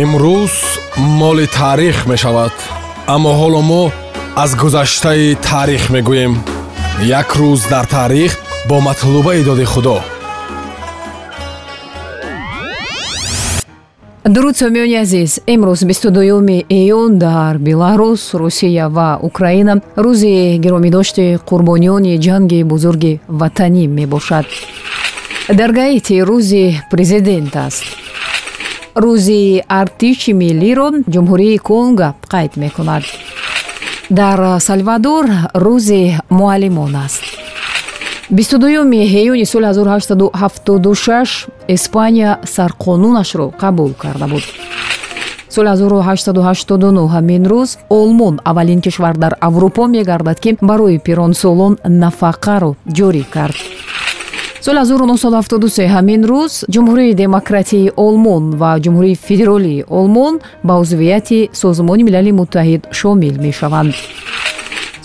имрӯз моли таърих мешавад аммо ҳоло мо аз гузаштаи таърих мегӯем. Як рӯз дар таърих бо матлубаи доди худо. Дуруд сомиёни азиз имрӯз бисту дуюми июн дар беларус русия ва украина. Рӯзи гиромидошти қурбониёни ҷанги бузурги ватанӣ мебошад. Дар гаити рӯзи президент аст рӯзи артиши миллиро ҷумҳурии конго қайд мекунад. Дар салвадор рӯзи муаллимон аст. бисту дуюми июни соли 1876 испания сарқонунашро қабул карда буд. соли 1889 ҳамин рӯз олмон аввалин кишвар дар аврупо мегардад ки барои пиронсолон нафақаро ҷорӣ кард соли 1973 ҳамин рӯз ҷумҳурии демократии олмон ва ҷумҳурии федеролии олмон ба узвияти созмони милали муттаҳид шомил мешаванд.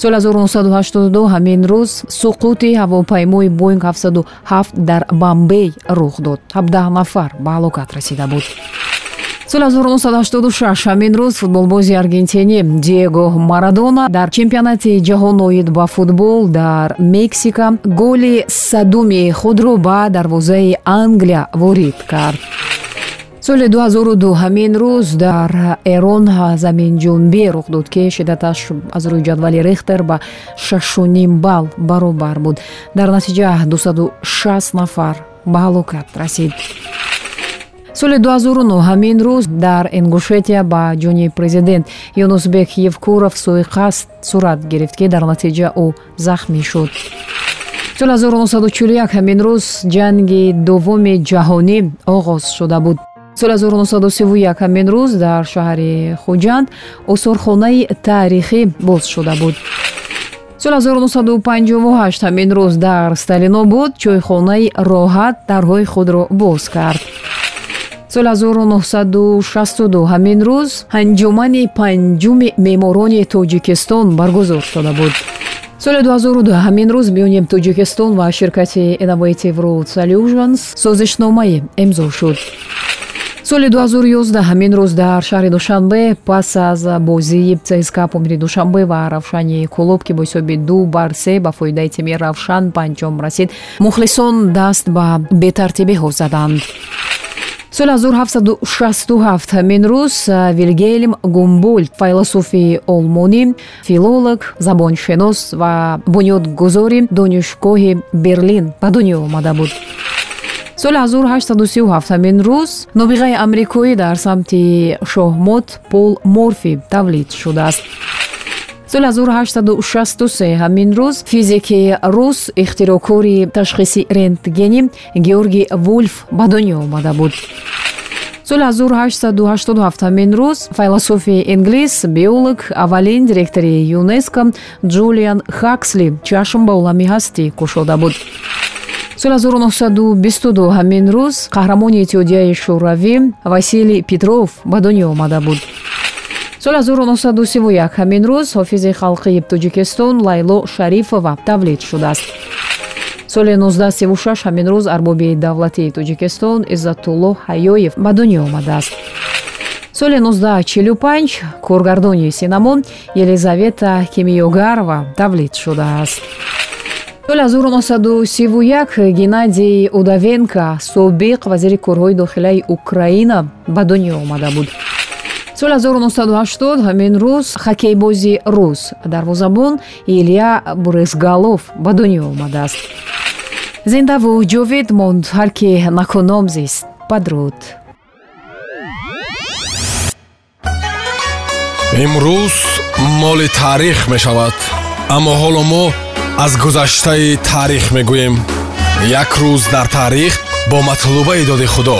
Соли 1982 ҳамин рӯз суқути ҳавопаймои боинг 77 дар бамбей рух дод. 17 нафар ба ҳалокат расида буд соли 1986 ҳамин рӯз футболбози аргентинӣ диего марадона дар чемпионати ҷаҳон оид ба футбол дар мексика голи садуми худро ба дарвозаи англия ворид кард. Соли 2002 ҳамин рӯз дар эрон заминҷунбӣ рух дод ки шиддаташ аз рӯи ҷадвали рехтер ба шашуним балл баробар буд. Дар натиҷа 260 нафар ба ҳалокат расид соли 2009 ҳамин рӯз дар ингушетия ба ҷони президент юнусбек евкуров суиқасд сурат гирифт ки дар натиҷа ӯ захмӣ шуд. соли 1941 ҳамин рӯз ҷанги дуввуми ҷаҳонӣ оғоз шуда буд. соли 1931 ҳамин рӯз дар шаҳри хуҷанд осорхонаи таърихӣ боз шуда буд. соли 1958 ҳамин рӯз дар сталинобод чойхонаи роҳат дарҳои худро боз кард соли 1962 ҳамин рӯз анҷумани панҷуми меъморони тоҷикистон баргузор шуда буд. соли 2002 ҳамин рӯз миёни тоҷикистон ва ширкати innovative road solutions созишномае имзо шуд. соли 2011 ҳамин рӯз дар шаҳри душанбе пас аз бозии цска помири душанбе ва равшани клуб ки бо ҳисоби ду бар се ба фоидаи тими равшан панҷом расид мухлисон даст ба бетартибиҳо заданд соли 1767 ҳамин рӯз вилгелм гумбольд файлософи олмонӣ филолог забоншинос ва бунёдгузори донишгоҳи берлин ба дунё омада буд. Соли 1837 ҳамин рӯз нобиғаи амрикоӣ дар самти шоҳмот пол морфи тавлид шудааст соли 1863 ҳамин рӯз физики рус ихтироъкори ташхиси рентгени георги вулф ба дунё омада буд. Соли 1887 ҳамин рӯз файлософи инглис биолог аввалин директори юнеско ҷулиан хаксли чашм ба олами ҳастӣ кушода буд. Соли 1922 ҳамин рӯз қаҳрамони иттиҳодияи шӯравӣ василий петров ба дунё омада буд соли 1931 ҳамин рӯз ҳофизи халқии тоҷикистон лайло шарифова тавлид шудааст. Соли 1936 ҳамин рӯз арбоби давлатии тоҷикистон иззатулло ҳаёев ба дунё омадааст. Соли 1945 коргардони синамо елизавета кимиёгарова тавлид шудааст. Соли 1931 геннадий удавенко собиқ вазири корҳои дохилаи украина ба дунё омада буд соли 1980 ҳамин рӯз хоккейбози рус. Дарвозабон илия бурезгалов ба дунё омадааст. Зиндаву ҷовид монд ҳар ки накуном зист. Падруд. Имрӯз моли таърих мешавад аммо ҳоло мо аз гузаштаи таърих мегӯем. Як рӯз дар таърих бо матлубаи доди худо